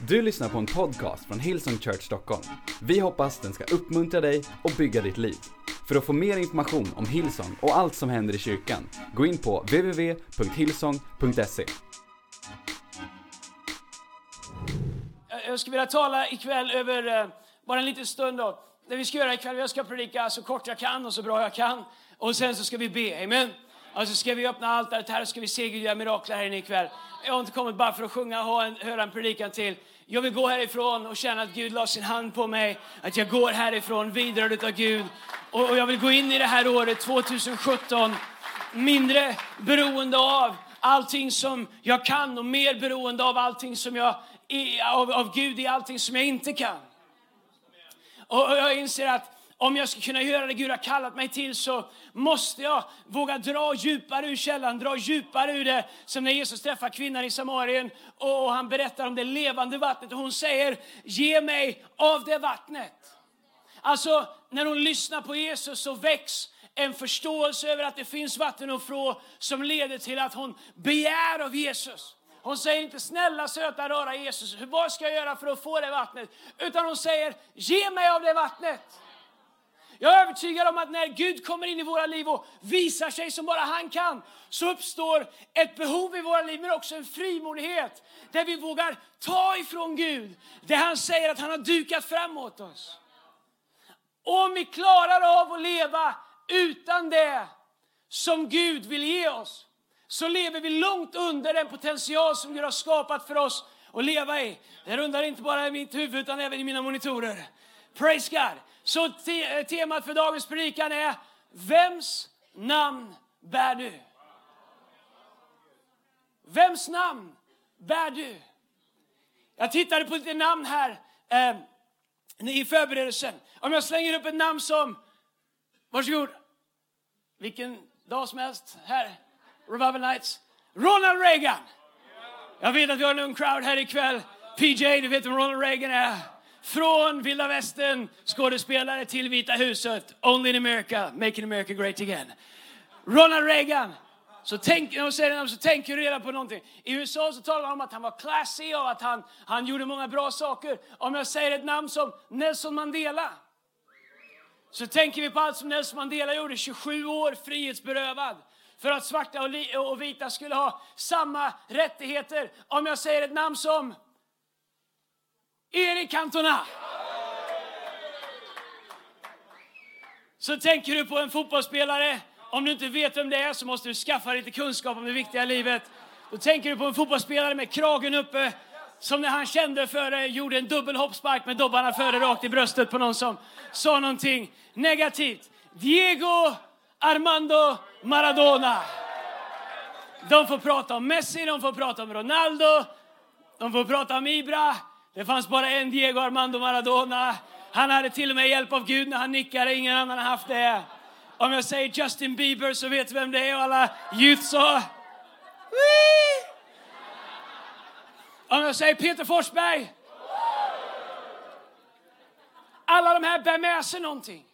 Du lyssnar på en podcast från Hillsong Church Stockholm. Vi hoppas den ska uppmuntra dig och bygga ditt liv. För att få mer information om Hillsong och allt som händer i kyrkan, gå in på www.hillsong.se. Jag skulle vilja tala ikväll över, eh, bara en liten stund då. Det vi ska göra ikväll, jag ska predika så kort jag kan och så bra jag kan. Och sen så ska vi be, amen. Och så ska vi öppna altaret här och ska vi se Gud göra mirakler här inne ikväll. Jag har inte kommit bara för att sjunga och en, höra en predikan till. Jag vill gå härifrån och känna att Gud la sin hand på mig. Att jag går härifrån vidrörd av Gud. Och, och jag vill gå in i det här året 2017 mindre beroende av allting som jag kan och mer beroende av allting som jag, i- av, av Gud i allting som jag inte kan. Och och jag inser att om jag ska kunna göra det Gud har kallat mig till så måste jag våga dra djupare ur källan, dra djupare ur det. Som när Jesus träffar kvinnan i Samarien och han berättar om det levande vattnet och hon säger ge mig av det vattnet. Alltså, när hon lyssnar på Jesus så väcks en förståelse över att det finns vatten och frå som leder till att hon begär av Jesus. Hon säger inte snälla söta rara Jesus, vad ska jag göra för att få det vattnet? Utan hon säger ge mig av det vattnet. Jag är övertygad om att när Gud kommer in i våra liv och visar sig som bara han kan så uppstår ett behov i våra liv men också en frimodighet där vi vågar ta ifrån Gud det han säger att han har dukat fram åt oss. Om vi klarar av att leva utan det som Gud vill ge oss så lever vi långt under den potential som Gud har skapat för oss att leva i. Det rundar inte bara i mitt huvud utan även i mina monitorer. Praise God! Så te- eh, temat för dagens predikan är Vems namn bär du? Vems namn bär du? Jag tittade på lite namn här eh, i förberedelsen. Om jag slänger upp ett namn som, varsågod, vilken dag som helst här, Revival Nights, Ronald Reagan. Jag vet att vi har en ung crowd här ikväll. PJ, du vet vem Ronald Reagan är. Från vilda västern, skådespelare till Vita huset. Only in America, making America great again. Ronald Reagan. Så tänk, när de säger namn så tänker du redan på någonting. I USA så talar man om att han var classy och att han, han gjorde många bra saker. Om jag säger ett namn som Nelson Mandela så tänker vi på allt som Nelson Mandela gjorde, 27 år frihetsberövad för att svarta och, och vita skulle ha samma rättigheter. Om jag säger ett namn som Erik Cantona så tänker du på en fotbollsspelare. Om du inte vet vem det är så måste du skaffa lite kunskap om det viktiga livet. Då tänker du på en fotbollsspelare med kragen uppe som när han kände för det gjorde en dubbel hoppspark med dobbarna före rakt i bröstet på någon som sa någonting negativt. Diego Armando Maradona. De får prata om Messi, de får prata om Ronaldo, de får prata om Ibra. Det fanns bara en Diego Armando Maradona. Han hade till och med hjälp av Gud när han nickade. Ingen annan har haft det. Om jag säger Justin Bieber så vet du vem det är och alla youth så... Wee! Om jag säger Peter Forsberg. Alla de här bär med sig någonting.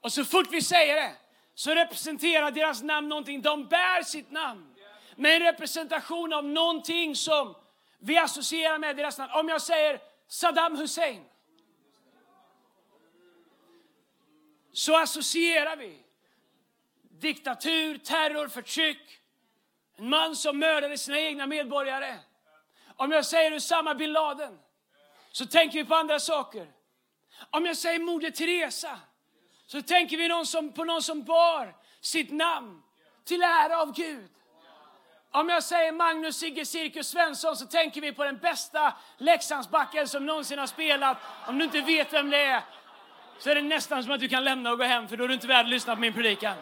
Och så fort vi säger det så representerar deras namn någonting. De bär sitt namn med en representation av någonting som vi associerar med deras namn. Om jag säger Saddam Hussein så associerar vi diktatur, terror, förtryck. En man som mördade sina egna medborgare. Om jag säger Usama bin Laden så tänker vi på andra saker. Om jag säger Moder Teresa så tänker vi någon som, på någon som bar sitt namn till ära av Gud. Om jag säger Magnus Sigge Cirkus Svensson så tänker vi på den bästa Leksandsbacken som någonsin har spelat. Om du inte vet vem det är så är det nästan som att du kan lämna och gå hem för då är du inte värd att lyssna på min predikan.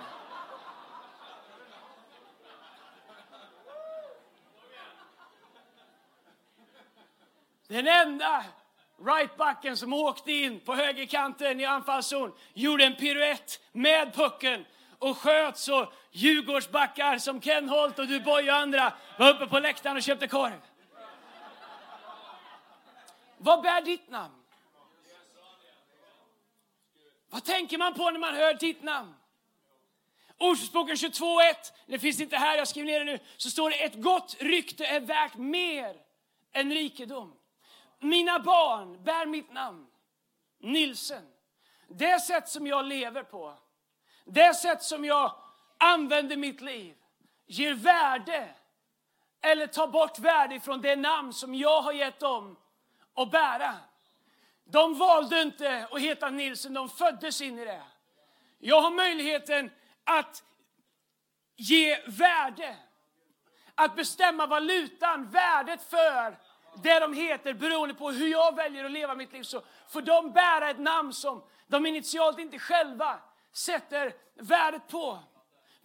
Den enda rightbacken som åkte in på högerkanten i anfallszon gjorde en piruett med pucken och sköt så Djurgårdsbackar som Ken Holt och du, Boy, och andra var uppe på läktaren och köpte korv. Vad bär ditt namn? Vad tänker man på när man hör ditt namn? Ordspråken 22.1, det finns inte här, jag skriver ner det nu, så står det ett gott rykte är värt mer än rikedom. mina barn bär mitt namn, Nilsen. Det sätt som jag lever på, det sätt som jag använder mitt liv, ger värde eller tar bort värde från det namn som jag har gett dem att bära. De valde inte att heta Nilsen, de föddes in i det. Jag har möjligheten att ge värde, att bestämma valutan, värdet för det de heter beroende på hur jag väljer att leva mitt liv. Så får de bära ett namn som de initialt inte själva sätter värdet på.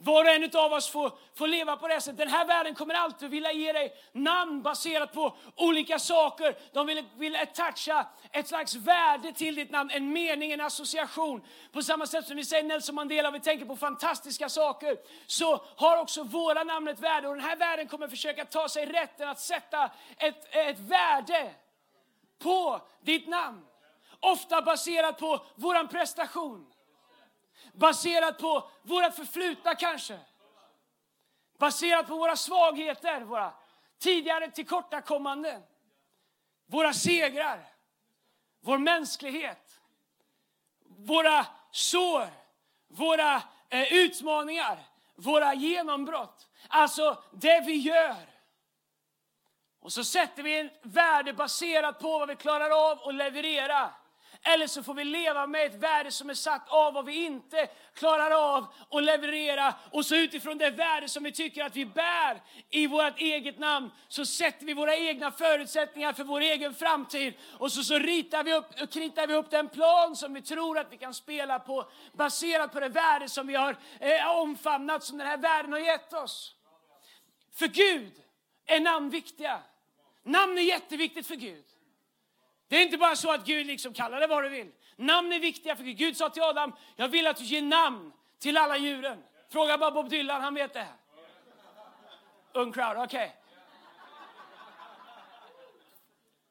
Var och en av oss får, får leva på det sättet. Den här världen kommer alltid vilja ge dig namn baserat på olika saker. De vill, vill attacha ett slags värde till ditt namn, en mening, en association. På samma sätt som vi säger Nelson Mandela, vi tänker på fantastiska saker, så har också våra namn ett värde. Och den här världen kommer försöka ta sig rätten att sätta ett, ett värde på ditt namn. Ofta baserat på våran prestation Baserat på våra förflutna kanske. Baserat på våra svagheter, våra tidigare tillkortakommanden. Våra segrar, vår mänsklighet, våra sår, våra eh, utmaningar, våra genombrott. Alltså det vi gör. Och så sätter vi en värde baserat på vad vi klarar av att leverera. Eller så får vi leva med ett värde som är satt av vad vi inte klarar av att leverera. Och så utifrån det värde som vi tycker att vi bär i vårt eget namn så sätter vi våra egna förutsättningar för vår egen framtid. Och så, så ritar vi upp, och kritar vi upp den plan som vi tror att vi kan spela på baserat på det värde som vi har eh, omfamnat, som den här världen har gett oss. För Gud är namn viktiga. Namn är jätteviktigt för Gud. Det är inte bara så att Gud liksom kallar det vad du vill. Namn är viktiga för Gud. Gud sa till Adam, jag vill att du ger namn till alla djuren. Fråga bara Bob Dylan, han vet det här. Ung crowd, okej. Okay.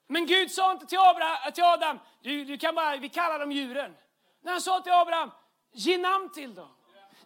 Men Gud sa inte till, Abraham, till Adam, du, du kan bara, vi kallar dem djuren. När han sa till Abraham, ge namn till dem.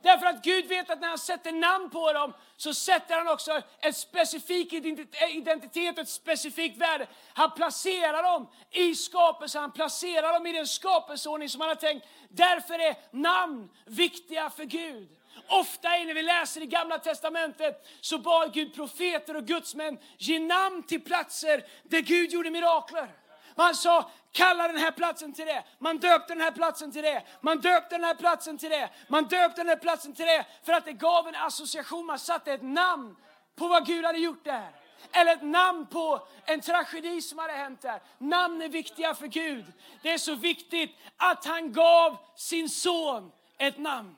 Därför att Gud vet att när han sätter namn på dem så sätter han också en specifik eh, identitet och ett specifikt värde. Han placerar dem i skapelsen, han placerar dem i den skapelseordning som han har tänkt. Därför är namn viktiga för Gud. Ofta när vi läser i Gamla Testamentet så bad Gud profeter och gudsmän ge namn till platser där Gud gjorde mirakler. Man sa, kalla den här platsen till det. Man döpte den här platsen till det. Man döpte den här platsen till det. Man döpte den här platsen till det. För att det gav en association. Man satte ett namn på vad Gud hade gjort där. Eller ett namn på en tragedi som hade hänt där. Namn är viktiga för Gud. Det är så viktigt att han gav sin son ett namn.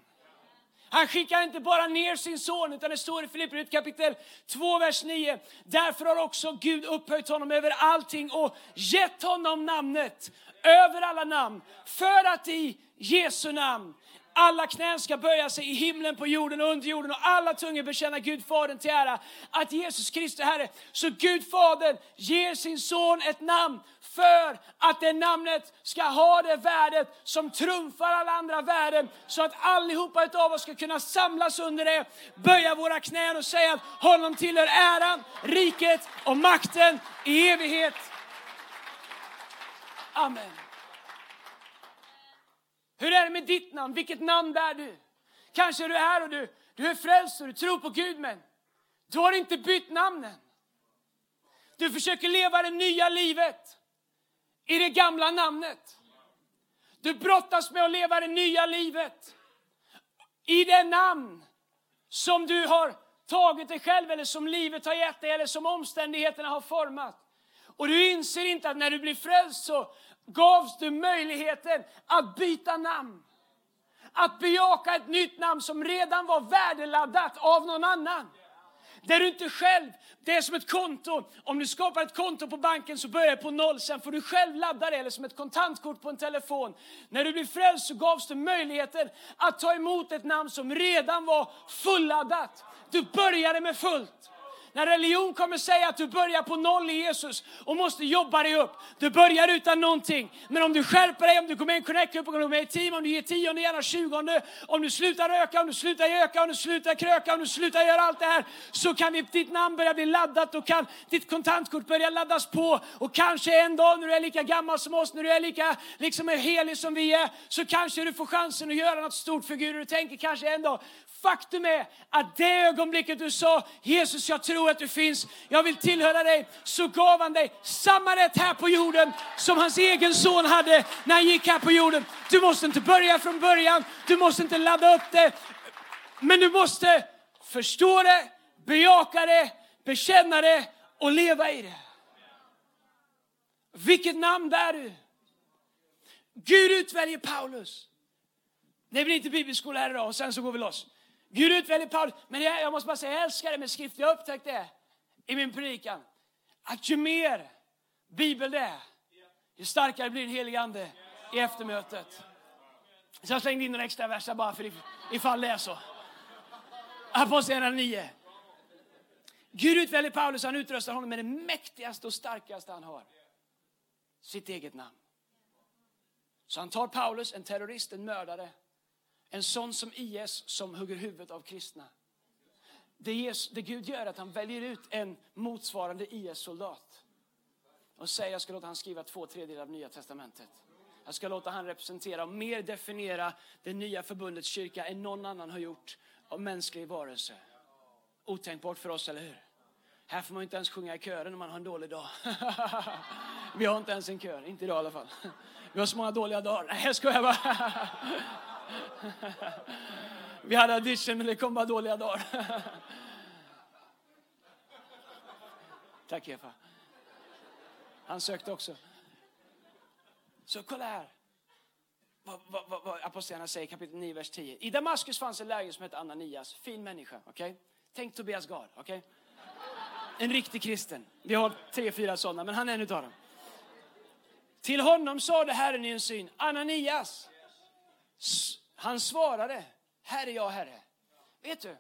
Han skickar inte bara ner sin son, utan det står i Filipperbrevet kapitel 2, vers 9. Därför har också Gud upphöjt honom över allting och gett honom namnet över alla namn, för att i Jesu namn alla knän ska böja sig i himlen, på jorden och under jorden och alla tungor bekänna Gud Fadern till ära att Jesus Kristus är Herre. Så Gud Fadern ger sin son ett namn för att det namnet ska ha det värdet som trumfar alla andra värden så att allihopa av oss ska kunna samlas under det, böja våra knän och säga att honom tillhör äran, riket och makten i evighet. Amen. Hur är det med ditt namn? Vilket namn bär du? Kanske är du här och du, du är frälst och du tror på Gud men du har inte bytt namnen. Du försöker leva det nya livet i det gamla namnet. Du brottas med att leva det nya livet i det namn som du har tagit dig själv eller som livet har gett dig eller som omständigheterna har format. Och du inser inte att när du blir frälst så gavs du möjligheten att byta namn. Att bejaka ett nytt namn som redan var värdeladdat av någon annan. Där du inte själv, det är som ett konto. Om du skapar ett konto på banken så börjar det på noll, sen får du själv ladda det, eller som ett kontantkort på en telefon. När du blir frälst så gavs du möjligheten att ta emot ett namn som redan var fulladdat. Du började med fullt när religion kommer säga att du börjar på noll i Jesus och måste jobba dig upp. Du börjar utan någonting. Men om du skärper dig, om du går med i en connect-grupp, om du går med i ett team, om du ger tionde, gärna tjugonde, om du slutar röka, om du slutar göka, om du slutar kröka, om du slutar göra allt det här, så kan ditt namn börja bli laddat och kan ditt kontantkort börja laddas på. Och kanske en dag när du är lika gammal som oss, när du är lika liksom helig som vi är, så kanske du får chansen att göra något stort för Gud. Och du tänker kanske en dag, Faktum är att det ögonblicket du sa Jesus jag tror att du finns, jag vill tillhöra dig, så gav han dig samma rätt här på jorden som hans egen son hade när han gick här på jorden. Du måste inte börja från början, du måste inte ladda upp det, men du måste förstå det, bejaka det, bekänna det och leva i det. Vilket namn bär du? Gud utväljer Paulus. Det blir inte bibelskola här idag och sen så går vi loss. Gud utväljer Paulus. Men jag, jag måste bara säga, jag älskar det med skrift. Jag har upptäckt det i min predikan. Att ju mer Bibel det är, ju starkare blir den helige Ande i eftermötet. Så jag slängde in några extra verser bara för ifall det är så. Apostlagärningarna 9. Gud utväljer Paulus och han utrustar honom med det mäktigaste och starkaste han har. Sitt eget namn. Så han tar Paulus, en terrorist, en mördare, en sån som IS som hugger huvudet av kristna. Det, Jesus, det Gud gör är att han väljer ut en motsvarande IS-soldat och säger jag ska låta han skriva två tredjedelar av Nya Testamentet. Jag ska låta han representera och mer definiera det nya förbundets kyrka än någon annan har gjort av mänsklig varelse. Otänkbart för oss, eller hur? Här får man inte ens sjunga i kören om man har en dålig dag. Vi har inte ens en kör, inte idag i alla fall. Vi har så många dåliga dagar. Nej, jag skojar bara. Vi hade audition men det kom bara dåliga dagar. Tack Eva. Han sökte också. Så kolla här. Vad, vad, vad, vad apostlarna säger kapitel 9, vers 10. I Damaskus fanns en lärjunge som hette Ananias. Fin människa. Okay? Tänk Tobias Gard. Okay? En riktig kristen. Vi har tre, fyra sådana, men han är en utav dem. Till honom sade Herren i en syn, Ananias. Han svarade, här är jag Herre. Vet du,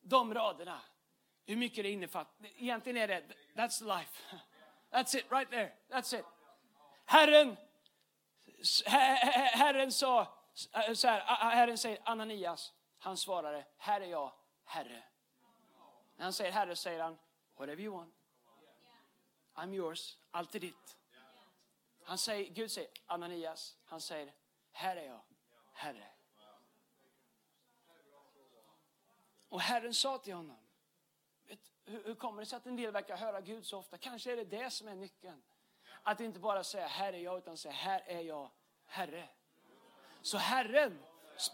de raderna, hur mycket det innefattar. Egentligen är det, that's life. That's it right there, that's it. Herren, Herren sa, eh, så här, Herren säger Ananias, han svarade, här är jag, Herre. När han säger Herre säger han, whatever you want. I'm yours, allt är ditt. Han säger, Gud säger Ananias, han säger, här är jag, Herre. Och Herren sa till honom, hur kommer det sig att en del verkar höra Gud så ofta? Kanske är det det som är nyckeln. Att inte bara säga här är jag, utan säga här är jag, Herre. Så Herren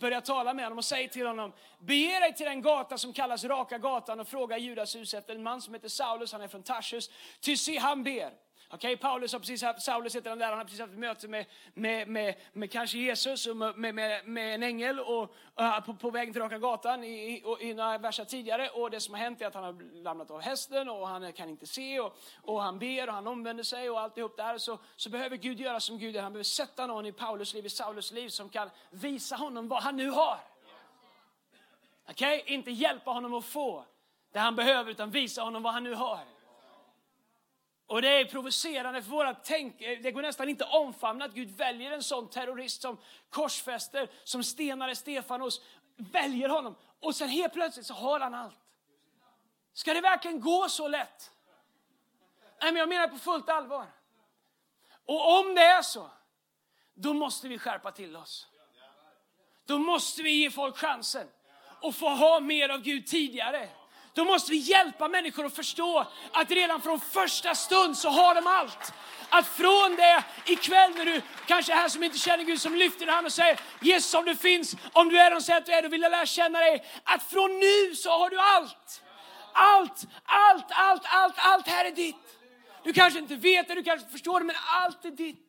börjar tala med honom och säger till honom, bege dig till den gata som kallas Raka gatan och fråga Judas hus efter en man som heter Saulus, han är från Tarsus. Ty se, han ber. Okej, Okay, Paulus har precis haft, Saulus heter han där, han har precis haft ett möte med, med, med, med kanske Jesus och med, med, med en ängel och, uh, på, på vägen till Raka gatan i, i, i några verser tidigare. Och det som har hänt är att han har ramlat av hästen och han kan inte se och, och han ber och han omvänder sig och alltihop där. Så, så behöver Gud göra som Gud gör. Han behöver sätta någon i Paulus liv, i Saulus liv som kan visa honom vad han nu har. Okej, okay? inte hjälpa honom att få det han behöver utan visa honom vad han nu har. Och det är provocerande för våra tänk. Det går nästan inte att omfamna att Gud väljer en sån terrorist som korsfäster, som stenade Stefanos, väljer honom. Och sen helt plötsligt så har han allt. Ska det verkligen gå så lätt? Nej, men jag menar på fullt allvar. Och om det är så, då måste vi skärpa till oss. Då måste vi ge folk chansen att få ha mer av Gud tidigare. Då måste vi hjälpa människor att förstå att redan från första stund så har de allt. Att från det ikväll när du kanske är här som inte känner Gud som lyfter din hand och säger Jesus om du finns, om du är den säger att du är, då vill jag lära känna dig. Att från nu så har du allt. Allt, allt, allt, allt, allt här är ditt. Du kanske inte vet det, du kanske förstår det, men allt är ditt.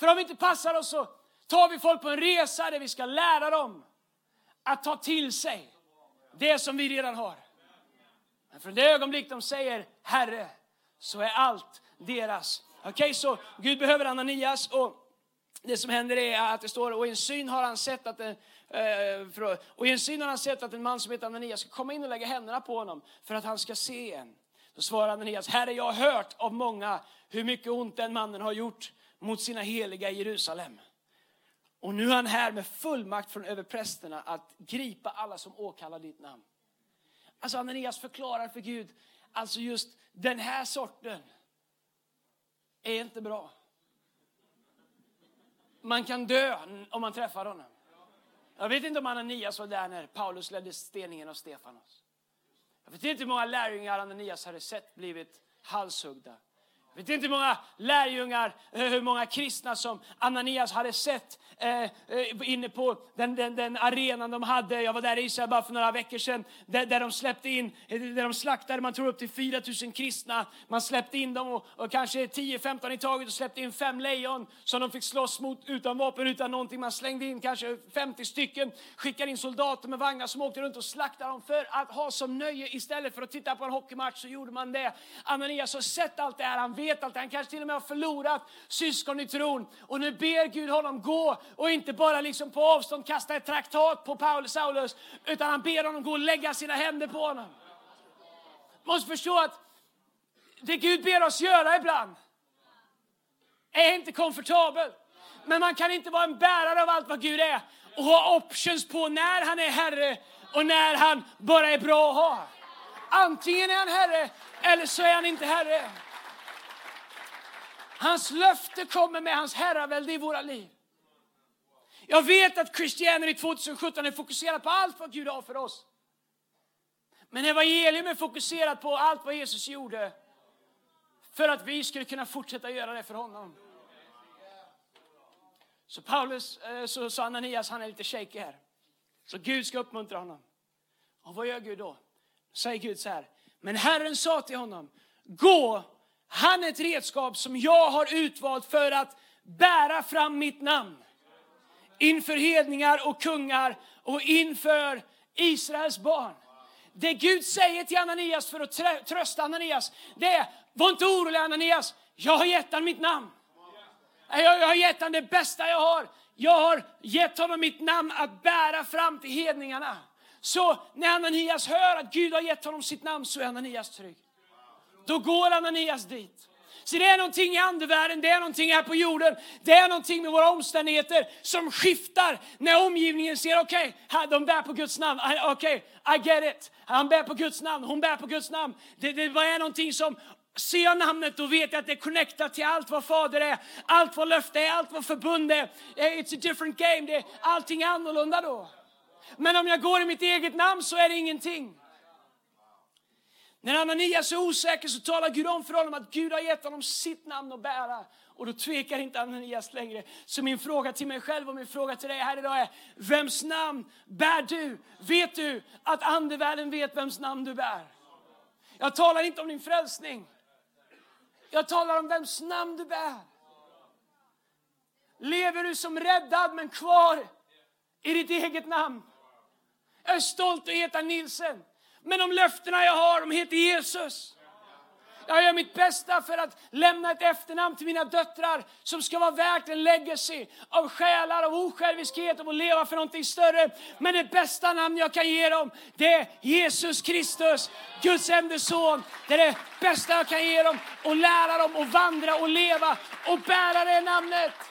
För om vi inte passar oss så tar vi folk på en resa där vi ska lära dem att ta till sig det som vi redan har. Men från det ögonblick de säger Herre, så är allt deras. Okej, okay, så Gud behöver Ananias och det som händer är att det står, och i en syn har han sett att en, eh, och i en syn har han sett att en man som heter Ananias ska komma in och lägga händerna på honom för att han ska se igen. Då svarar Ananias, Herre jag har hört av många hur mycket ont den mannen har gjort mot sina heliga i Jerusalem. Och nu är han här med fullmakt från överprästerna att gripa alla som åkallar ditt namn. Alltså Ananias förklarar för Gud, alltså just den här sorten är inte bra. Man kan dö om man träffar honom. Jag vet inte om Ananias var där när Paulus ledde steningen av Stefanos. Jag vet inte hur många lärjungar Ananias hade sett blivit halshuggda. Jag vet inte hur många lärjungar, eh, hur många kristna som Ananias hade sett eh, eh, inne på den, den, den, arenan de hade. Jag var där i Israel bara för några veckor sedan, där, där de släppte in, eh, där de slaktade, man tror upp till 4 000 kristna. Man släppte in dem och, och kanske 10-15 i taget och släppte in fem lejon som de fick slåss mot utan vapen, utan någonting. Man slängde in kanske 50 stycken, skickade in soldater med vagnar som åkte runt och slaktade dem för att ha som nöje istället för att titta på en hockeymatch så gjorde man det. Ananias har sett allt det här, han vet allt han kanske till och med har förlorat syskon i tron. Och nu ber Gud honom gå och inte bara liksom på avstånd kasta ett traktat på Paulus Saulus, utan han ber honom gå och lägga sina händer på honom. måste förstå att det Gud ber oss göra ibland är inte komfortabelt. Men man kan inte vara en bärare av allt vad Gud är och ha options på när han är Herre och när han bara är bra att ha. Antingen är han Herre eller så är han inte Herre. Hans löfte kommer med hans herravälde i våra liv. Jag vet att Christianity 2017 är fokuserat på allt vad Gud har för oss. Men evangelium är fokuserat på allt vad Jesus gjorde för att vi skulle kunna fortsätta göra det för honom. Så Paulus, eh, så, så Ananias, han är lite shaky här. Så Gud ska uppmuntra honom. Och vad gör Gud då? Säger Gud så här. Men Herren sa till honom, gå, han är ett redskap som jag har utvalt för att bära fram mitt namn inför hedningar och kungar och inför Israels barn. Det Gud säger till Ananias för att trösta Ananias, det är, var inte orolig Ananias, jag har gett honom mitt namn. Jag, har gett honom det bästa jag har. Jag har gett honom mitt namn att bära fram till hedningarna. Så när Ananias hör att Gud har gett honom sitt namn så är Ananias trygg. Då går Ananias dit. Så det är någonting i andevärlden, det är någonting här på jorden, det är någonting med våra omständigheter som skiftar när omgivningen ser, okej, okay, de bär på Guds namn, okej, okay, I get it. Han bär på Guds namn, hon bär på Guds namn. Det, det är någonting som Ser jag namnet då vet jag att det är connectat till allt vad Fader är, allt vad löfte är, allt vad förbund är. Eh, it's a different game, det, allting är annorlunda då. Men om jag går i mitt eget namn så är det ingenting. När Ananias är osäker så talar Gud om för honom att Gud har gett honom sitt namn att bära. Och då tvekar inte Ananias längre. Så min fråga till mig själv och min fråga till dig här idag är, vems namn bär du? Vet du att andevärlden vet vems namn du bär? Jag talar inte om din frälsning. Jag talar om vems namn du bär. Lever du som räddad men kvar i ditt eget namn? Jag är stolt att heta Nilsen. Men de löftena jag har, de heter Jesus. Jag gör mitt bästa för att lämna ett efternamn till mina döttrar som ska vara värt en legacy av själar, av osjälviskhet, av att leva för någonting större. Men det bästa namn jag kan ge dem, det är Jesus Kristus, Guds enda son. Det är det bästa jag kan ge dem och lära dem att vandra och leva och bära det namnet.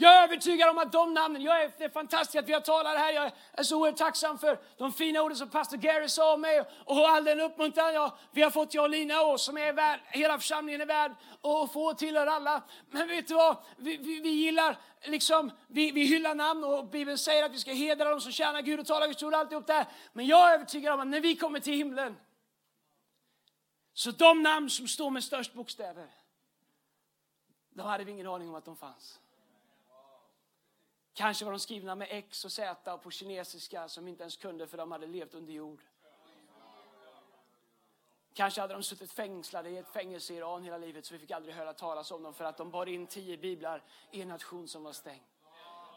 Jag är övertygad om att de namnen, jag är, det är fantastiskt att vi har talat här. Jag är så oerhört tacksam för de fina orden som pastor Gary sa om mig och all den uppmuntran jag, vi har fått, jag och Lina, och som är värd, hela församlingen är värd och få tillhör alla. Men vet du vad? Vi, vi, vi gillar, liksom, vi, vi hyllar namn och Bibeln säger att vi ska hedra dem som tjänar Gud och talar Guds ord, alltihop det Men jag är övertygad om att när vi kommer till himlen, så de namn som står med störst bokstäver, då hade vi ingen aning om att de fanns. Kanske var de skrivna med X och Z och på kinesiska som inte ens kunde för de hade levt under jord. Kanske hade de suttit fängslade i ett fängelse i Iran hela livet så vi fick aldrig höra talas om dem för att de bar in tio biblar i en nation som var stängd.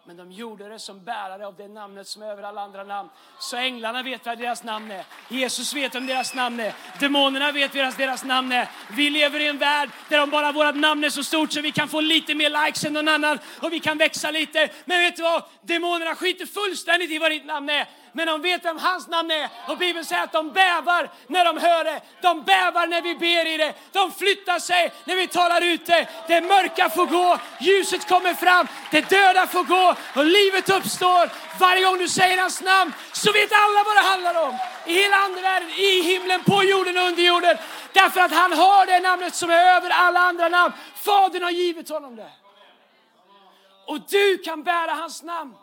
Men de gjorde det som bärare av det namnet som är över alla andra namn. Så änglarna vet vad deras namn är. Jesus vet om deras namn är. Demonerna vet vad deras namn är. Vi lever i en värld där om bara vårt namn är så stort så vi kan få lite mer likes än någon annan och vi kan växa lite. Men vet du vad? Demonerna skiter fullständigt i vad ditt namn är men de vet vem hans namn är. Och Bibeln säger att de bävar när de hör det. De bävar när vi ber i det. De flyttar sig när vi talar ut det. Det mörka får gå, ljuset kommer fram, det döda får gå och livet uppstår. Varje gång du säger hans namn så vet alla vad det handlar om. I hela andevärlden, i himlen, på jorden och under jorden. Därför att han har det namnet som är över alla andra namn. Fadern har givit honom det. Och du kan bära hans namn.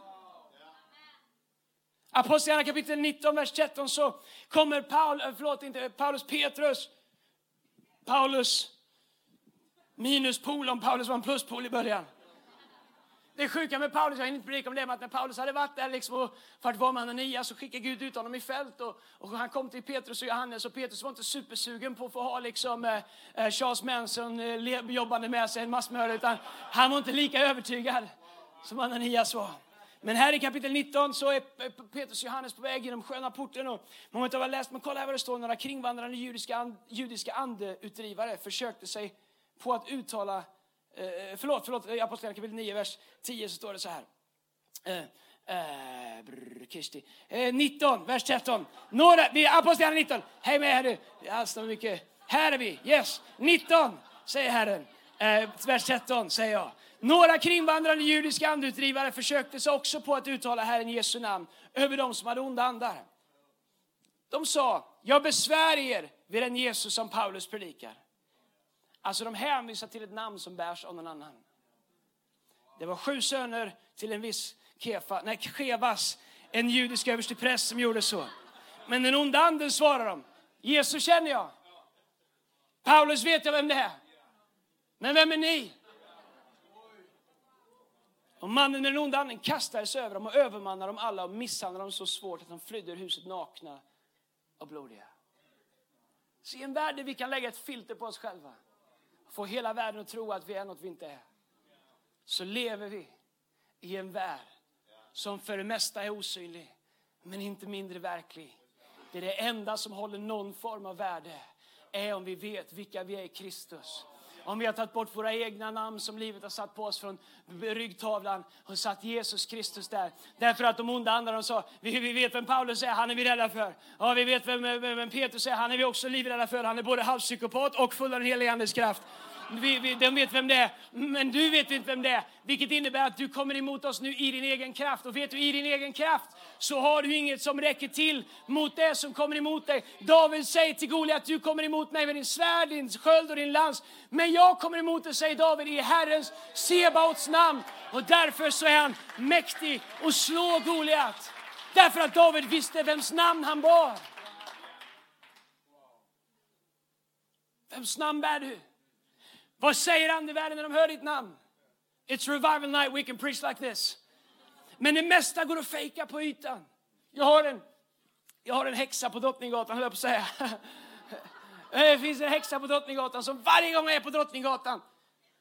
Apostlagärningarna kapitel 19, vers 13 så kommer Paul, eh, förlåt, inte eh, Paulus, Petrus, Paulus minus polon, Paulus var en pluspol i början. Det sjuka med Paulus, jag hinner inte predika om det, men att när Paulus hade varit där liksom och varit var med Ananias så skickade Gud ut honom i fält och, och, han kom till Petrus och Johannes och Petrus var inte supersugen på att få ha liksom eh, eh Charles Manson eh, jobbande med sig en massmördare utan han var inte lika övertygad som Ananias var. Men här i kapitel 19 så är Petrus och Johannes på väg genom sköna porten. Och många av er har läst, men kolla här vad det står. Några kringvandrande judiska, judiska andeutdrivare försökte sig på att uttala, eh, förlåt, förlåt, i Apostlagärningarna kapitel 9, vers 10 så står det så här. Eh, eh, brr, Kristi. Eh, 19, vers 13. Några, vi Apostlagärningarna 19. Hej med här nu. Alls mycket. Här är vi. Yes. 19, säger Herren. Eh, vers 13 säger jag. Några kringvandrande judiska andutdrivare försökte sig också på att uttala Herren Jesu namn över dem som hade onda andar. De sa, jag besvär er vid den Jesus som Paulus predikar. Alltså de hänvisar till ett namn som bärs av någon annan. Det var sju söner till en viss Kefa, nej, Kevas, en judisk överstepräst som gjorde så. Men den onda anden svarar dem, Jesus känner jag. Paulus vet jag vem det är. Men vem är ni? Och mannen med den onda anden kastades över dem och övermannade dem alla och misshandlade dem så svårt att de flydde ur huset nakna och blodiga. Så i en värld där vi kan lägga ett filter på oss själva och få hela världen att tro att vi är något vi inte är. Så lever vi i en värld som för det mesta är osynlig, men inte mindre verklig. Det är det enda som håller någon form av värde, är om vi vet vilka vi är i Kristus om vi har tagit bort våra egna namn som livet har satt på oss från ryggtavlan och satt Jesus Kristus där. Därför att de onda andarna sa, vi, vi vet vem Paulus är, han är vi rädda för. Ja, vi vet vem, vem, vem Petrus är, han är vi också livrädda för. Han är både halvpsykopat och full av den helige Andes kraft. Vi, vi, de vet vem det är, men du vet inte vem det är. Vilket innebär att du kommer emot oss nu i din egen kraft. Och vet du, i din egen kraft så har du inget som räcker till mot det som kommer emot dig. David säger till Goliat, du kommer emot mig med din svärd, din sköld och din lans. Men jag kommer emot dig, säger David, i Herrens, Sebaots namn. Och därför så är han mäktig och slå Goliat. Därför att David visste vems namn han bar. Vems namn bär du? Vad säger andevärlden när de hör ditt namn? It's revival night, we can preach like this. Men det mesta går att fejka på ytan. Jag har en, jag har en häxa på Drottninggatan, höll jag på att säga. Det finns en häxa på Drottninggatan som varje gång jag är på Drottninggatan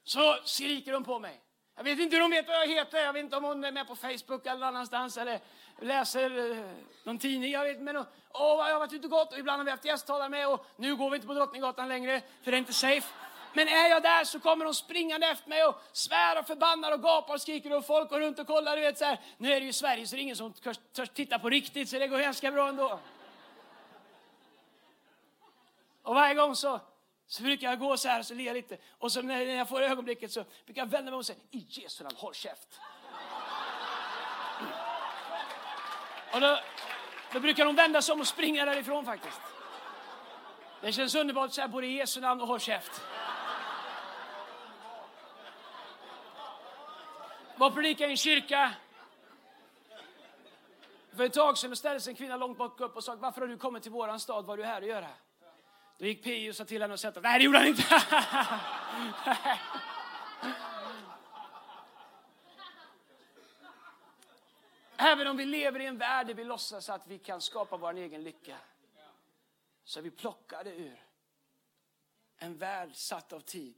så skriker hon på mig. Jag vet inte hur hon vet vad jag heter. Jag vet inte om hon är med på Facebook eller annanstans eller läser eh, någon tidning. Jag vet men åh, jag har varit ute och gått och ibland har vi haft gästtalare med och nu går vi inte på Drottninggatan längre för det är inte safe. Men är jag där så kommer de springande efter mig och svär och förbannar och gapar och skriker och folk går runt och kollar. Du vet, så här. Nu är det ju Sverige så det är ingen som törs titta på riktigt så det går ganska bra ändå. Och varje gång så, så brukar jag gå så här och så ler lite. Och så när jag får ögonblicket så brukar jag vända mig och säga i Jesu namn, håll käft. Och då, då brukar de vända sig om och springa därifrån faktiskt. Det känns underbart att säga både i Jesu namn och håll käft. Var predikade i en kyrka. För ett tag sedan ställde sig en kvinna långt bak upp och sa varför har du kommit till våran stad? Vad är du här att göra? Då gick P.O. och sa till henne och sätta Nej, det gjorde han inte. Även om vi lever i en värld där vi låtsas att vi kan skapa vår egen lycka så är vi plockade ur en värld satt av tid.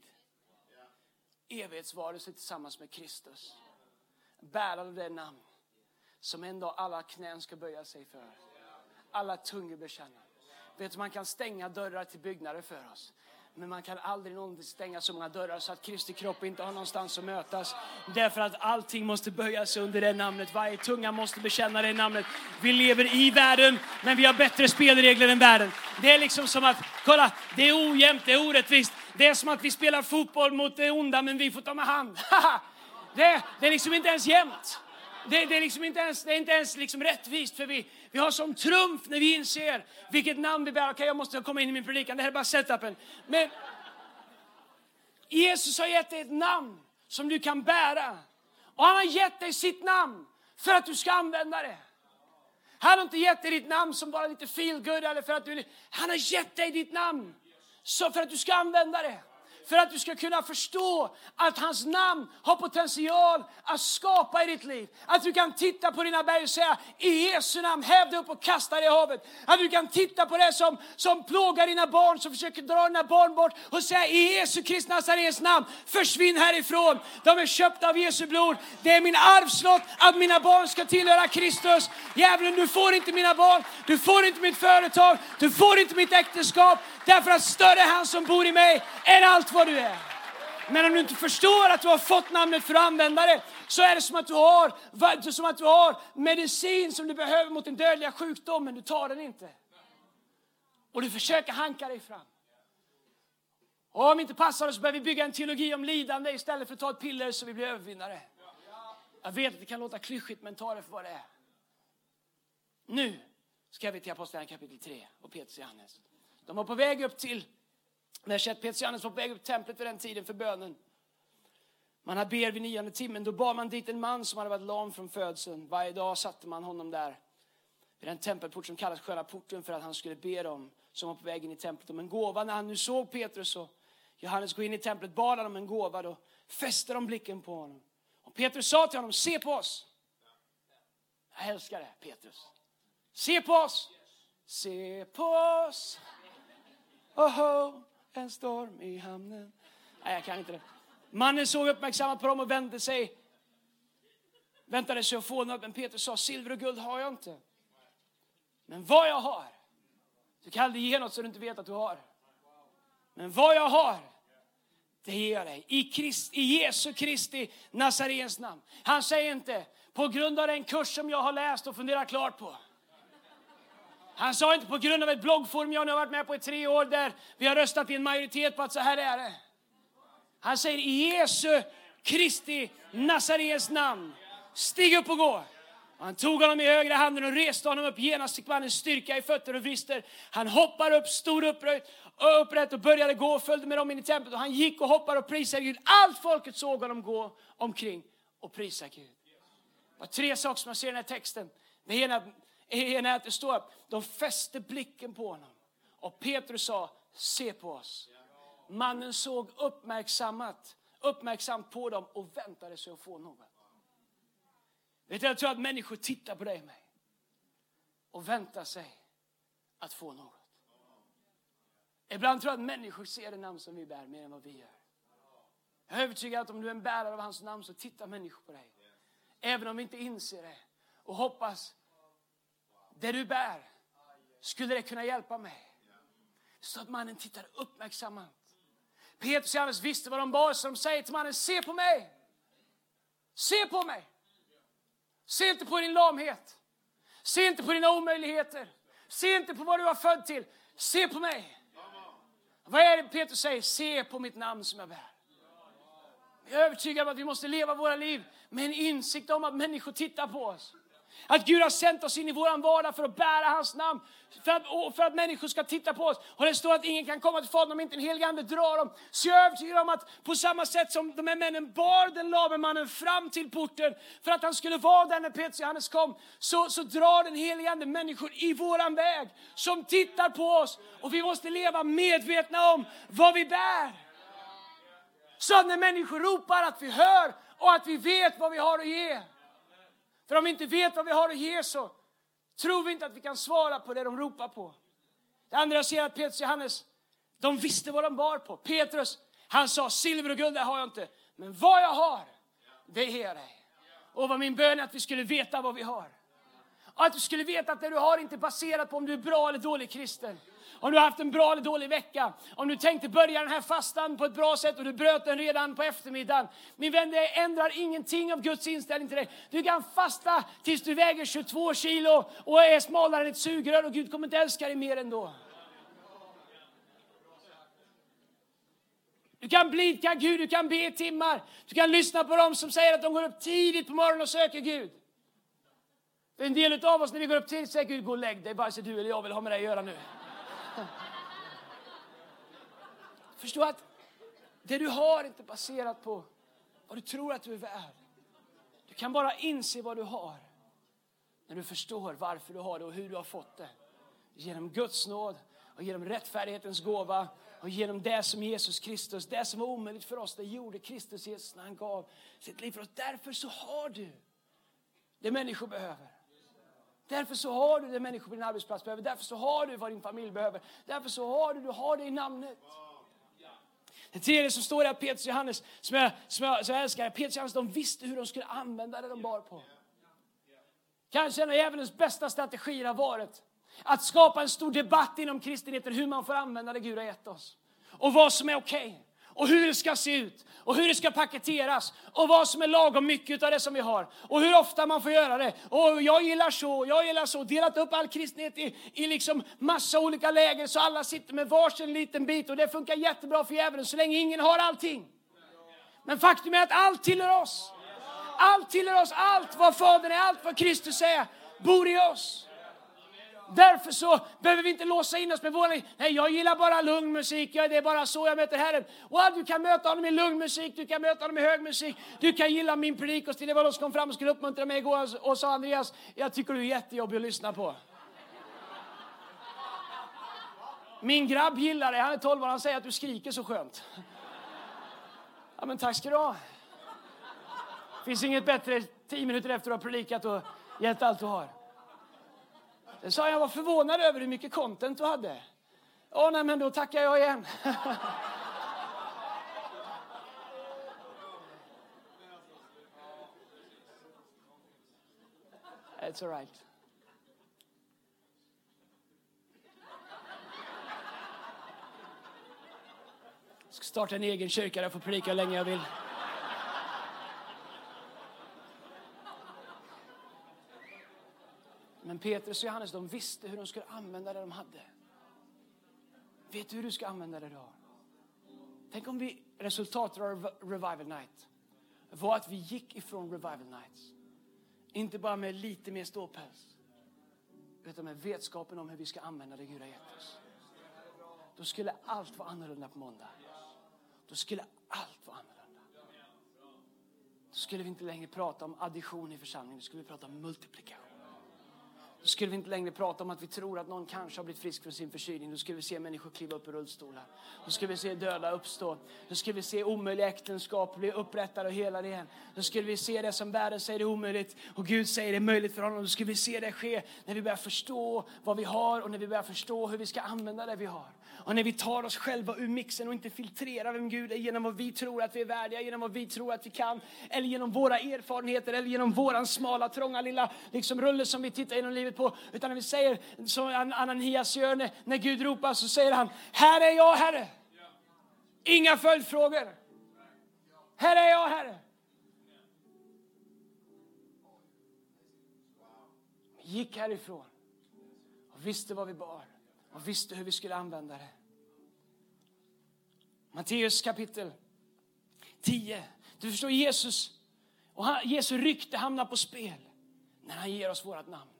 Evighetsvarelse tillsammans med Kristus bärare av det namn som en dag alla knän ska böja sig för. Alla tungor bekänna. Vet du, man kan stänga dörrar till byggnader för oss. Men man kan aldrig någonsin stänga så många dörrar så att Kristi kropp inte har någonstans att mötas. Därför att allting måste böja sig under det namnet. Varje tunga måste bekänna det namnet. Vi lever i världen, men vi har bättre spelregler än världen. Det är liksom som att, kolla, det är ojämnt, det är orättvist. Det är som att vi spelar fotboll mot det onda, men vi får ta med hand. det, det är liksom inte ens jämnt. Det, det, är liksom inte ens, det är inte ens liksom rättvist, för vi, vi har som trumf när vi inser vilket namn vi bär. Okej, okay, jag måste komma in i min predikan, det här är bara setupen. Men Jesus har gett dig ett namn som du kan bära. Och han har gett dig sitt namn för att du ska använda det. Han har inte gett dig ditt namn som bara lite feel good eller för att du... Han har gett dig ditt namn så för att du ska använda det för att du ska kunna förstå att hans namn har potential att skapa i ditt liv. Att du kan titta på dina berg och säga i Jesu namn, häv dig upp och kasta dig i havet. Att du kan titta på det som, som plågar dina barn, som försöker dra dina barn bort och säga i Jesu Kristi Nazarens namn, försvinn härifrån. De är köpta av Jesu blod. Det är min arvslott att mina barn ska tillhöra Kristus. Djävulen, du får inte mina barn, du får inte mitt företag, du får inte mitt äktenskap. Därför att större är han som bor i mig än allt vad du är. Men om du inte förstår att du har fått namnet för att använda det, så är det som att du har, som att du har medicin som du behöver mot den dödliga sjukdomen. Du tar den inte. Och du försöker hanka dig fram. Och om inte passar det så behöver vi bygga en teologi om lidande istället för att ta ett piller så vi blir övervinnare. Jag vet att det kan låta klyschigt, men ta det för vad det är. Nu ska vi till Apostlagärningarna kapitel 3 och Petrus och Johannes. De var på väg upp till, när Petrus Johannes var på väg upp till templet vid den tiden för bönen. Man hade ber vid nionde timmen. Då bar man dit en man som hade varit lam från födseln. Varje dag satte man honom där vid den tempelport som kallas Sköna porten för att han skulle be dem som var på väg in i templet om en gåva. När han nu såg Petrus och Johannes gå in i templet bad han om en gåva. Då fäste de blicken på honom. Och Petrus sa till honom, se på oss. Jag älskar det, Petrus. Se på oss. Se på oss. Oho, en storm i hamnen. Nej, jag kan inte det. Mannen såg uppmärksammat på dem och vände sig. Väntade sig att få något, men Petrus sa, silver och guld har jag inte. Men vad jag har, du kan aldrig ge något som du inte vet att du har. Men vad jag har, det ger jag dig. I, Christ, i Jesu Kristi Nazarens namn. Han säger inte, på grund av den kurs som jag har läst och funderat klart på. Han sa inte på grund av ett bloggforum jag nu har varit med på i tre år där vi har röstat i en majoritet på att så här är det. Han säger i Jesu Kristi Nazarens namn, stig upp och gå. Han tog honom i högra handen och reste honom upp. Genast fick mannen styrka i fötter och vrister. Han hoppade upp, stod upprätt, upprätt och började gå och följde med dem in i templet. Och han gick och hoppade och prisade Gud. Allt folket såg honom gå omkring och prisa Gud. Det var tre saker som man ser i den här texten. Det ena är att det står att de fäste blicken på honom. Och Petrus sa, se på oss. Mannen såg uppmärksammat, uppmärksamt på dem och väntade sig att få något. Vet du, jag tror att människor tittar på dig och mig och väntar sig att få något. Ibland tror jag att människor ser det namn som vi bär mer än vad vi gör. Jag är övertygad att om du är en bärare av hans namn så tittar människor på dig. Även om vi inte inser det. Och hoppas det du bär, skulle det kunna hjälpa mig? Så att mannen tittar uppmärksamt. Petrus och Johannes visste vad de bar, så de säger till mannen, se på mig. Se på mig. Se inte på din lamhet. Se inte på dina omöjligheter. Se inte på vad du var född till. Se på mig. Vad är det Petrus säger? Se på mitt namn som jag bär. Jag är övertygad om att vi måste leva våra liv med en insikt om att människor tittar på oss. Att Gud har sänt oss in i vår vardag för att bära hans namn. För att, för att människor ska titta på oss. Och det står att ingen kan komma till Fadern om inte en helig ande drar dem. Så jag är övertygad om att på samma sätt som de här männen bar den lame mannen fram till porten för att han skulle vara där när Petrus och Johannes kom. Så, så drar den helige ande människor i våran väg som tittar på oss. Och vi måste leva medvetna om vad vi bär. Så att när människor ropar att vi hör och att vi vet vad vi har att ge. För om vi inte vet vad vi har att ge så tror vi inte att vi kan svara på det de ropar på. Det andra jag ser att Petrus och Johannes, de visste vad de bar på. Petrus, han sa silver och guld det har jag inte. Men vad jag har, det ger jag dig. Och vad min bön är att vi skulle veta vad vi har. Och Att du skulle veta att det du har inte är baserat på om du är bra eller dålig kristen. Om du har haft en bra eller dålig vecka. Om du tänkte börja den här fastan på ett bra sätt och du bröt den redan på eftermiddagen. Min vän, det ändrar ingenting av Guds inställning till dig. Du kan fasta tills du väger 22 kilo och är smalare än ett sugrör och Gud kommer inte älska dig mer ändå. Du kan blidka Gud, du kan be i timmar. Du kan lyssna på dem som säger att de går upp tidigt på morgonen och söker Gud. För en del av oss när vi går upp tidigt säger Gud, gå och lägg dig, vare sig du eller jag vill ha med dig att göra nu. Förstå att det du har är inte baserat på vad du tror att du är värd. Du kan bara inse vad du har när du förstår varför du har det och hur du har fått det. Genom Guds nåd och genom rättfärdighetens gåva och genom det som Jesus Kristus, det som var omöjligt för oss, det gjorde Kristus Jesus när han gav sitt liv för oss. Därför så har du det människor behöver. Därför så har du det människor på din arbetsplats behöver. Därför så har du vad din familj behöver. Därför så har du, du har det i namnet. Det tredje som står är att Petrus och Johannes, som jag, som jag, som jag älskar, Petrus och Johannes de visste hur de skulle använda det de bar på. Kanske en av djävulens bästa strategier har varit att skapa en stor debatt inom kristenheten hur man får använda det Gud har gett oss. Och vad som är okej. Okay och hur det ska se ut och hur det ska paketeras och vad som är lagom mycket av det som vi har och hur ofta man får göra det. Och jag gillar så, jag gillar så. Delat upp all kristenhet i, i liksom massa olika läger så alla sitter med varsin liten bit och det funkar jättebra för djävulen så länge ingen har allting. Men faktum är att allt tillhör oss. Allt tillhör oss, allt vad Fadern är, allt vad Kristus är, bor i oss. Därför så behöver vi inte låsa in oss med våra... Nej, jag gillar bara lugn musik. Ja, det är bara så jag möter Herren. Och du kan möta honom i lugn musik, du kan möta honom i hög musik. Du kan gilla min predikostil. Det var de som kom fram och skulle uppmuntra mig igår alltså, och sa Andreas, jag tycker du är jättejobbig att lyssna på. Min grabb gillar det. Han är 12 år. Han säger att du skriker så skönt. Ja, men tack ska du ha. finns inget bättre tio minuter efter att du har predikat och gett allt du har. Jag sa jag var förvånad över hur mycket content du hade. Åh, nej, men då tackar jag igen. It's all right. Jag ska starta en egen kyrka där jag får predika hur länge jag vill. Petrus och Johannes de visste hur de skulle använda det de hade. Vet du hur du ska använda det du har? Tänk om vi, resultatet av Revival Night var att vi gick ifrån Revival Nights. Inte bara med lite mer ståpäls. Utan med vetskapen om hur vi ska använda det Gud har gett oss. Då skulle allt vara annorlunda på måndag. Då skulle allt vara annorlunda. Då skulle vi inte längre prata om addition i församlingen. Då skulle vi prata om multiplikation. Då skulle vi inte längre prata om att vi tror att någon kanske har blivit frisk från sin förkylning. Då skulle vi se människor kliva upp ur rullstolar. Då skulle vi se döda uppstå. Då skulle vi se omöjliga äktenskap bli upprättade och helade igen. Då skulle vi se det som världen säger är omöjligt och Gud säger det är möjligt för honom. Då skulle vi se det ske när vi börjar förstå vad vi har och när vi börjar förstå hur vi ska använda det vi har. Och när vi tar oss själva ur mixen och inte filtrerar vem Gud är genom vad vi tror att vi är värdiga, genom vad vi tror att vi kan, eller genom våra erfarenheter, eller genom våran smala, trånga lilla liksom, rulle som vi tittar genom livet på. Utan när vi säger som Ananias gör när, när Gud ropar så säger han, här är jag Herre. Inga följdfrågor. Här är jag Herre. Vi gick härifrån och visste vad vi bar och visste hur vi skulle använda det. Matteus kapitel 10. Du förstår Jesus och han, Jesu rykte hamnar på spel när han ger oss vårt namn.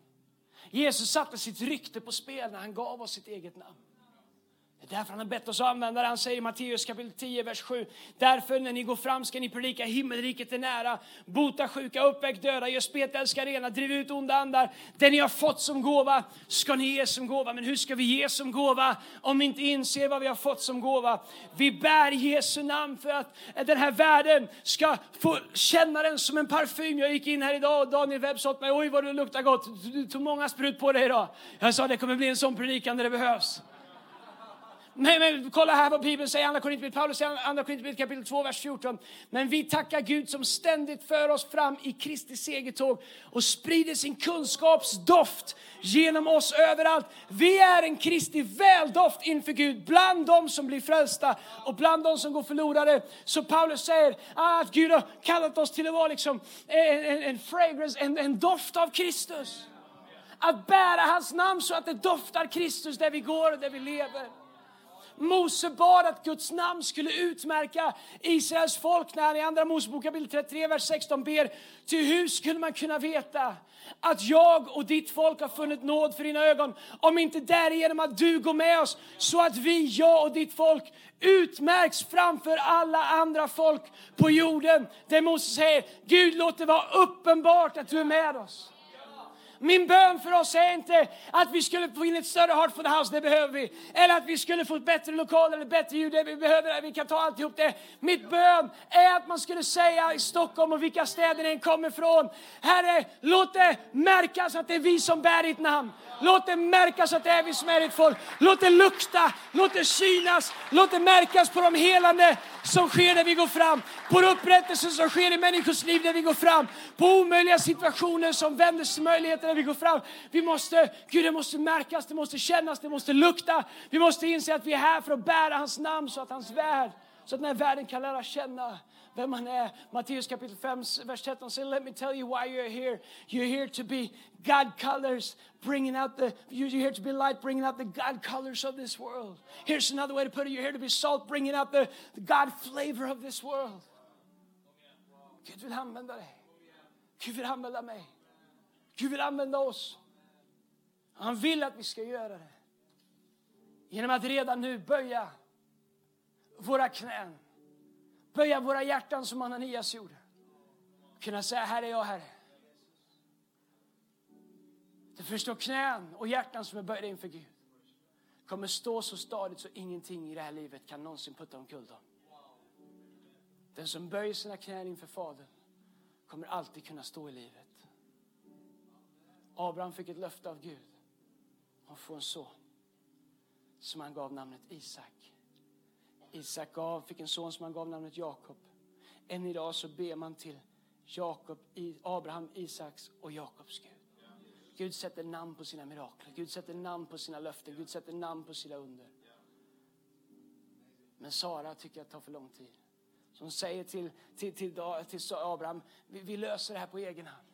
Jesus satte sitt rykte på spel när han gav oss sitt eget namn. Det är därför han har bett oss använda det. Han säger i Matteus kapitel 10, vers 7. Därför när ni går fram ska ni predika himmelriket är nära. Bota sjuka, uppväck döda, gör spetälska rena, driv ut onda andar. Det ni har fått som gåva ska ni ge som gåva. Men hur ska vi ge som gåva om vi inte inser vad vi har fått som gåva? Vi bär Jesu namn för att den här världen ska få känna den som en parfym. Jag gick in här idag och Daniel Webb sa till mig, oj vad du luktar gott. Du tog många sprut på dig idag. Jag sa det kommer bli en sån predikan där det behövs. Nej, men kolla här vad Bibeln säger, Andra Korinthierbrevet, Paulus säger Andra Korinthierbrevet kapitel 2, vers 14. Men vi tackar Gud som ständigt för oss fram i Kristi segertåg och sprider sin kunskapsdoft genom oss överallt. Vi är en Kristi väldoft inför Gud bland dem som blir frälsta och bland dem som går förlorade. Så Paulus säger att Gud har kallat oss till att vara liksom en, en, en fragrance, en, en doft av Kristus. Att bära hans namn så att det doftar Kristus där vi går och där vi lever. Mose bad att Guds namn skulle utmärka Israels folk när han i Andra Mosebok kapitel 33, vers 16 ber Ty hur skulle man kunna veta att jag och ditt folk har funnit nåd för dina ögon om inte därigenom att du går med oss så att vi, jag och ditt folk utmärks framför alla andra folk på jorden. Där Mose säger Gud låt det vara uppenbart att du är med oss. Min bön för oss är inte att vi skulle få in ett större Heart for the House, det behöver vi. Eller att vi skulle få ett bättre lokal eller bättre ljud, det vi behöver, vi kan ta alltihop det. Mitt bön är att man skulle säga i Stockholm och vilka städer den kommer ifrån. Herre, låt det märkas att det är vi som bär ditt namn. Låt det märkas att det är vi som är ditt folk. Låt det lukta, låt det synas, låt det märkas på de helande som sker när vi går fram. På upprättelsen som sker i människors liv när vi går fram. På omöjliga situationer som vänder till möjligheter när vi går fram. Vi måste, Gud det måste märkas, det måste kännas, det måste lukta. Vi måste inse att vi är här för att bära hans namn så att hans värld, så att den här världen kan lära känna vem han är. Matteus kapitel 5, vers 13 säger Let me tell you why you're here. You're here to be God colors bringing out the, you're here to be light bringing out the God colors of this world. Here's another way to put it. You're here to be salt bringing out the, the God flavor of this world. Gud vill använda dig. Gud vill använda mig. Gud vill använda oss. Han vill att vi ska göra det. Genom att redan nu böja våra knän böja våra hjärtan som Ananias gjorde. Kunna säga, här är jag Herre. Det förstår knän och hjärtan som är böjda inför Gud kommer stå så stadigt så ingenting i det här livet kan någonsin putta omkull dem. Den som böjer sina knän inför Fadern kommer alltid kunna stå i livet. Abraham fick ett löfte av Gud att få en son som han gav namnet Isak. Isak gav, fick en son som han gav namnet Jakob. Än idag så ber man till Jakob, Abraham, Isaks och Jakobs Gud. Gud sätter namn på sina mirakler, Gud sätter namn på sina löften, Gud sätter namn på sina under. Men Sara tycker att det tar för lång tid. Så hon säger till, till, till, till Abraham, vi, vi löser det här på egen hand.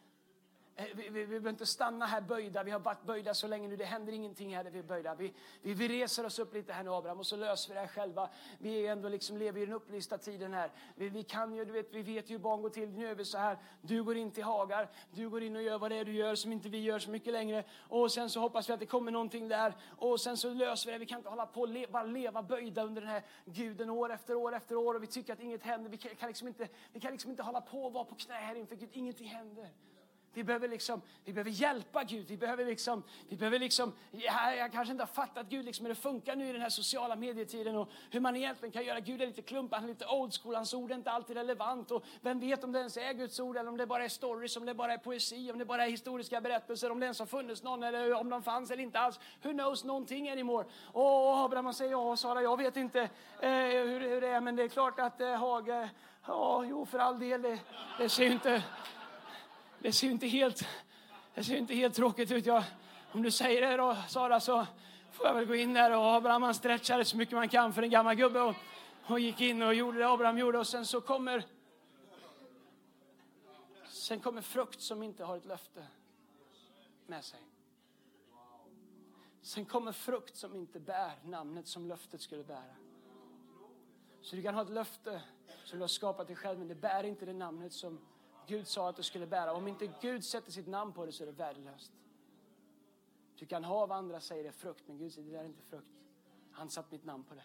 Eh, vi, vi, vi behöver inte stanna här böjda. Vi har varit böjda så länge nu. Det händer ingenting här där vi är böjda. Vi, vi, vi reser oss upp lite här nu Abraham och så löser vi det här själva. Vi är ändå liksom lever i den upplysta tiden här. Vi, vi kan ju, du vet, vi vet ju hur barn går till. Nu gör vi så här. Du går in till Hagar. Du går in och gör vad det är du gör som inte vi gör så mycket längre. Och sen så hoppas vi att det kommer någonting där. Och sen så löser vi det. Vi kan inte hålla på och le, bara leva böjda under den här guden år efter år efter år. Och vi tycker att inget händer. Vi kan, kan liksom inte, vi kan liksom inte hålla på och vara på knä här inför Gud. Ingenting händer. Vi behöver, liksom, vi behöver hjälpa Gud. Vi behöver liksom, vi behöver liksom, jag, jag kanske inte har fattat Gud liksom, hur det funkar nu i den här sociala medietiden och hur man egentligen kan göra. Gud är lite klumpig, han är lite old school, hans ord är inte alltid relevant. Och vem vet om det ens är Guds ord eller om det bara är stories, om det bara är poesi, om det bara är historiska berättelser, om det ens har funnits någon eller om de fanns eller inte alls. Who knows någonting anymore? Och Abraham säger ja, Sara, jag vet inte eh, hur, hur, det är, men det är klart att eh, Hage, ja, jo för all del, det, det ser ju inte det ser inte helt, det ser inte helt tråkigt ut. Jag, om du säger det då, Sara, så får jag väl gå in där och Abraham han stretchade så mycket man kan för en gammal gubbe och, och gick in och gjorde det Abraham gjorde och sen så kommer Sen kommer frukt som inte har ett löfte med sig. Sen kommer frukt som inte bär namnet som löftet skulle bära. Så du kan ha ett löfte som du har skapat dig själv, men det bär inte det namnet som Gud sa att du skulle bära. Om inte Gud sätter sitt namn på det så är det värdelöst. Du kan ha vad andra säger är frukt, men Gud säger det där är inte frukt. Han satt mitt namn på det.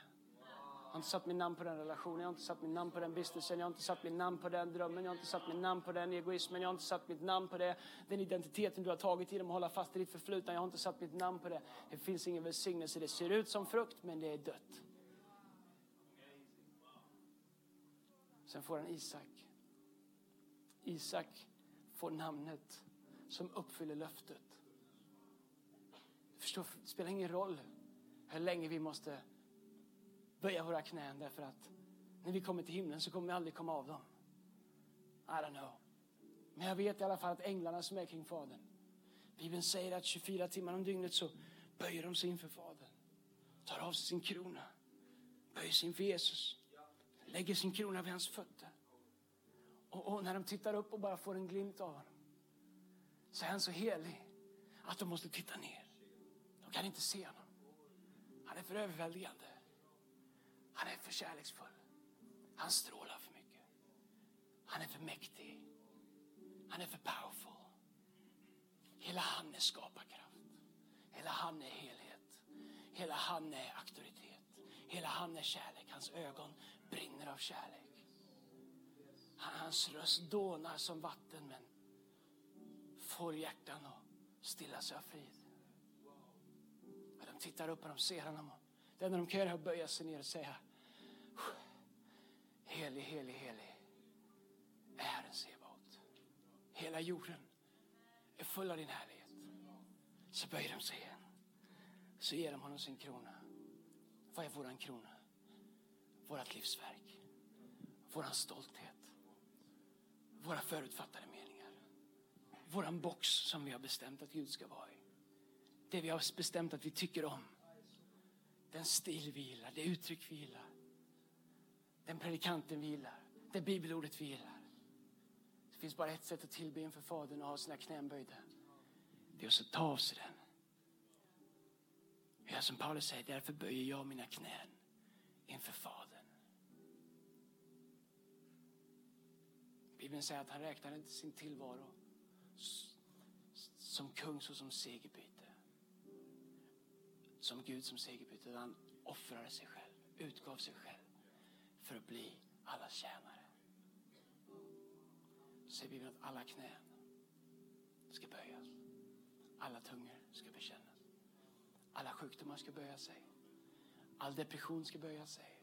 Jag har inte satt mitt namn på den relationen, jag har inte satt mitt namn på den businessen, jag har inte satt mitt namn på den drömmen, jag har inte satt mitt namn på den egoismen, jag har inte satt mitt namn på det, den identiteten du har tagit genom att hålla fast i ditt förflutna, jag har inte satt mitt namn på det. Det finns ingen välsignelse, det ser ut som frukt, men det är dött. Sen får han Isak. Isak får namnet som uppfyller löftet. Förstår, det spelar ingen roll hur länge vi måste böja våra knän därför att när vi kommer till himlen så kommer vi aldrig komma av dem. I don't know. Men jag vet i alla fall att änglarna som är kring Fadern, Bibeln säger att 24 timmar om dygnet så böjer de sig inför Fadern, tar av sig sin krona, böjer sig inför Jesus, lägger sin krona vid hans fötter. Och, och när de tittar upp och bara får en glimt av honom så är han så helig att de måste titta ner. De kan inte se honom. Han är för överväldigande. Han är för kärleksfull. Han strålar för mycket. Han är för mäktig. Han är för powerful. Hela han är skaparkraft. Hela han är helhet. Hela han är auktoritet. Hela han är kärlek. Hans ögon brinner av kärlek. Hans röst dånar som vatten men får hjärtan att stilla sig av frid. Och de tittar upp och de ser honom. Det enda de kan göra är att böja sig ner och säga Helig, helig, helig är Herren Sebaot. Hela jorden är full av din härlighet. Så böjer de sig igen. Så ger de honom sin krona. Vad är våran krona? Vårat livsverk. Våran stolthet. Våra förutfattade meningar. Våran box som vi har bestämt att Gud ska vara i. Det vi har bestämt att vi tycker om. Den stil vi gillar, det uttryck vi gillar. Den predikanten vi gillar, det bibelordet vi gillar. Det finns bara ett sätt att tillbe inför Fadern och ha sina knän böjda. Det är att ta av sig den. Ja, som Paulus säger, därför böjer jag mina knän inför Fadern. Bibeln säger att han räknade inte sin tillvaro som kung såsom segerbyte. Som Gud som segerbyte. Han offrade sig själv, utgav sig själv för att bli alla tjänare. Så säger Bibeln att alla knän ska böjas. Alla tungor ska bekännas. Alla sjukdomar ska böja sig. All depression ska böja sig.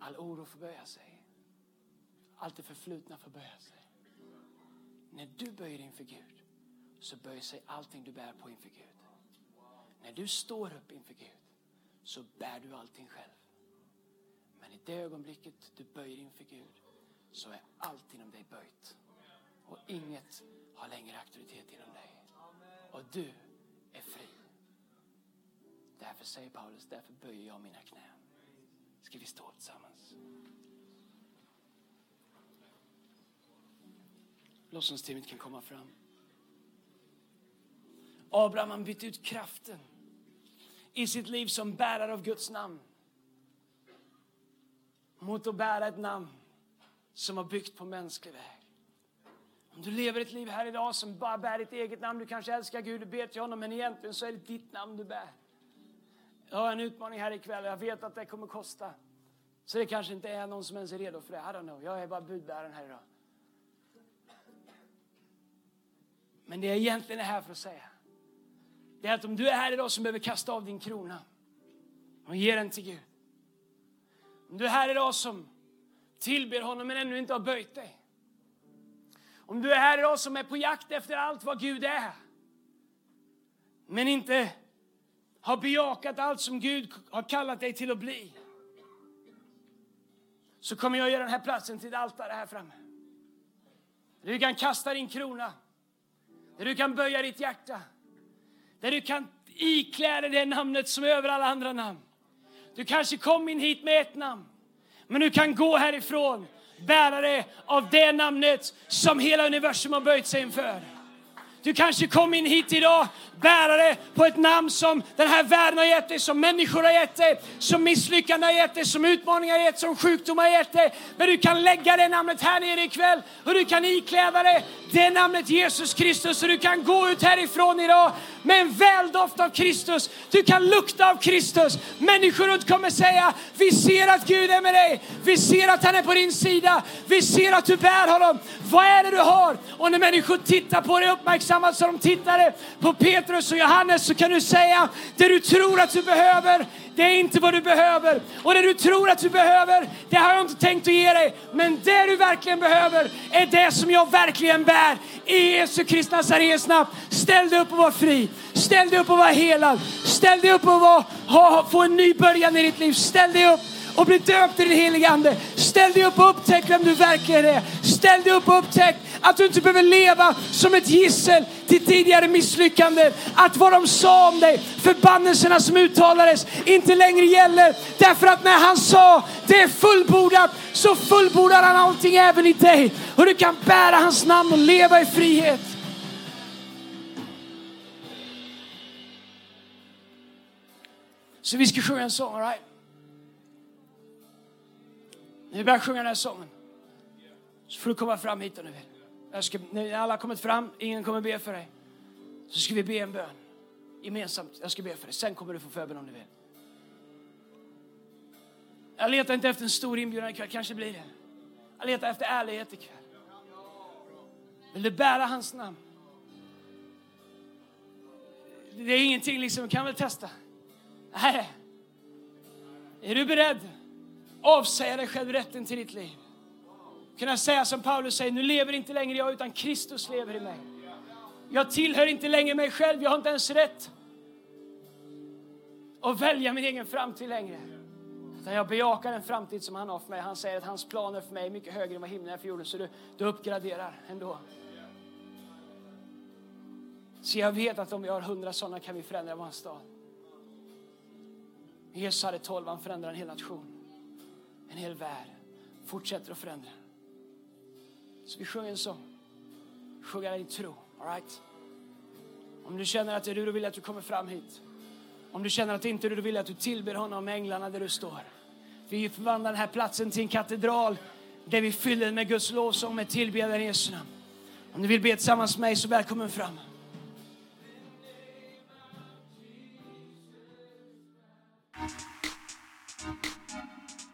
All oro får böja sig. Allt det förflutna får böja sig. När du böjer inför Gud så böjer sig allting du bär på inför Gud. När du står upp inför Gud så bär du allting själv. Men i det ögonblicket du böjer inför Gud så är allt inom dig böjt. Och inget har längre auktoritet inom dig. Och du är fri. Därför säger Paulus, därför böjer jag mina knän. Ska vi stå tillsammans? Lovsångsteamet kan komma fram. Abraham han bytte ut kraften i sitt liv som bärare av Guds namn mot att bära ett namn som var byggt på mänsklig väg. Om du lever ett liv här idag som bara bär ditt eget namn, du kanske älskar Gud du ber till honom, men egentligen så är det ditt namn du bär. Jag har en utmaning här ikväll och jag vet att det kommer kosta. Så det kanske inte är någon som ens är redo för det. I don't know. Jag är bara budbäraren här idag. Men det jag egentligen är här för att säga, det är att om du är här idag som behöver kasta av din krona och ge den till Gud. Om du är här idag som tillber honom men ännu inte har böjt dig. Om du är här idag som är på jakt efter allt vad Gud är men inte har bejakat allt som Gud har kallat dig till att bli så kommer jag göra den här platsen till ett altare här framme. Du kan kasta din krona, där du kan böja ditt hjärta, där du kan iklä dig det namnet som är över alla andra namn. Du kanske kom in hit med ett namn, men du kan gå härifrån bärare av det namnet som hela universum har böjt sig inför. Du kanske kom in hit idag bärare på ett namn som den här världen har gett dig, som människor har gett dig, som misslyckande har gett dig, som utmaningar har gett som sjukdomar har gett dig. Men du kan lägga det namnet här nere ikväll och du kan ikläda dig det namnet Jesus Kristus och du kan gå ut härifrån idag med en väldoft av Kristus. Du kan lukta av Kristus. Människor runt kommer säga, vi ser att Gud är med dig. Vi ser att han är på din sida. Vi ser att du bär honom. Vad är det du har? Och när människor tittar på dig uppmärksammat som de tittade på Petrus och Johannes så kan du säga, det du tror att du behöver, det är inte vad du behöver. Och det du tror att du behöver, det har jag inte tänkt att ge dig. Men det du verkligen behöver är det som jag verkligen bär. I Jesu Kristi Nazarens namn. Ställ dig upp och var fri. Ställ dig upp och var helad. Ställ dig upp och var, ha, få en ny början i ditt liv. Ställ dig upp och bli döpt i den helige Ande. Ställ dig upp och upptäck vem du verkligen är. Ställ dig upp och upptäck att du inte behöver leva som ett gissel till tidigare misslyckanden. Att vad de sa om dig, förbannelserna som uttalades, inte längre gäller. Därför att när han sa det är fullbordat så fullbordar han allting även i dig. Och du kan bära hans namn och leva i frihet. Så vi ska sjunga en sång, alright? När vi börjar sjunga den här sången så får du komma fram hit om du vill. Jag ska, när alla har kommit fram, ingen kommer be för dig, så ska vi be en bön gemensamt. Jag ska be för dig, sen kommer du få förbön om du vill. Jag letar inte efter en stor inbjudan ikväll, kanske blir det. Jag letar efter ärlighet ikväll. Vill du bära hans namn? Det är ingenting liksom, kan väl testa. Nej. Är du beredd? Avsäga dig själv rätten till ditt liv. Kunna säga som Paulus säger, nu lever inte längre jag utan Kristus lever i mig. Jag tillhör inte längre mig själv, jag har inte ens rätt att välja min egen framtid längre. Utan jag bejakar den framtid som han har för mig. Han säger att hans planer för mig är mycket högre än vad himlen är för jorden. Så du, du uppgraderar ändå. Så jag vet att om vi har hundra sådana kan vi förändra vår stad. Jesus hade tolv, han förändrar en hel nation. En hel värld. Fortsätter att förändra. Så vi sjunger en sång. Sjunga i tro. All right? Om du känner att det är du, då vill jag att du kommer fram hit. Om du känner att det inte är du, då vill jag att du tillber honom med änglarna där du står. Vi förvandlar den här platsen till en katedral där vi fyller den med Guds lovsång med tillbedjan i Jesu namn. Om du vill be tillsammans med mig så välkommen fram.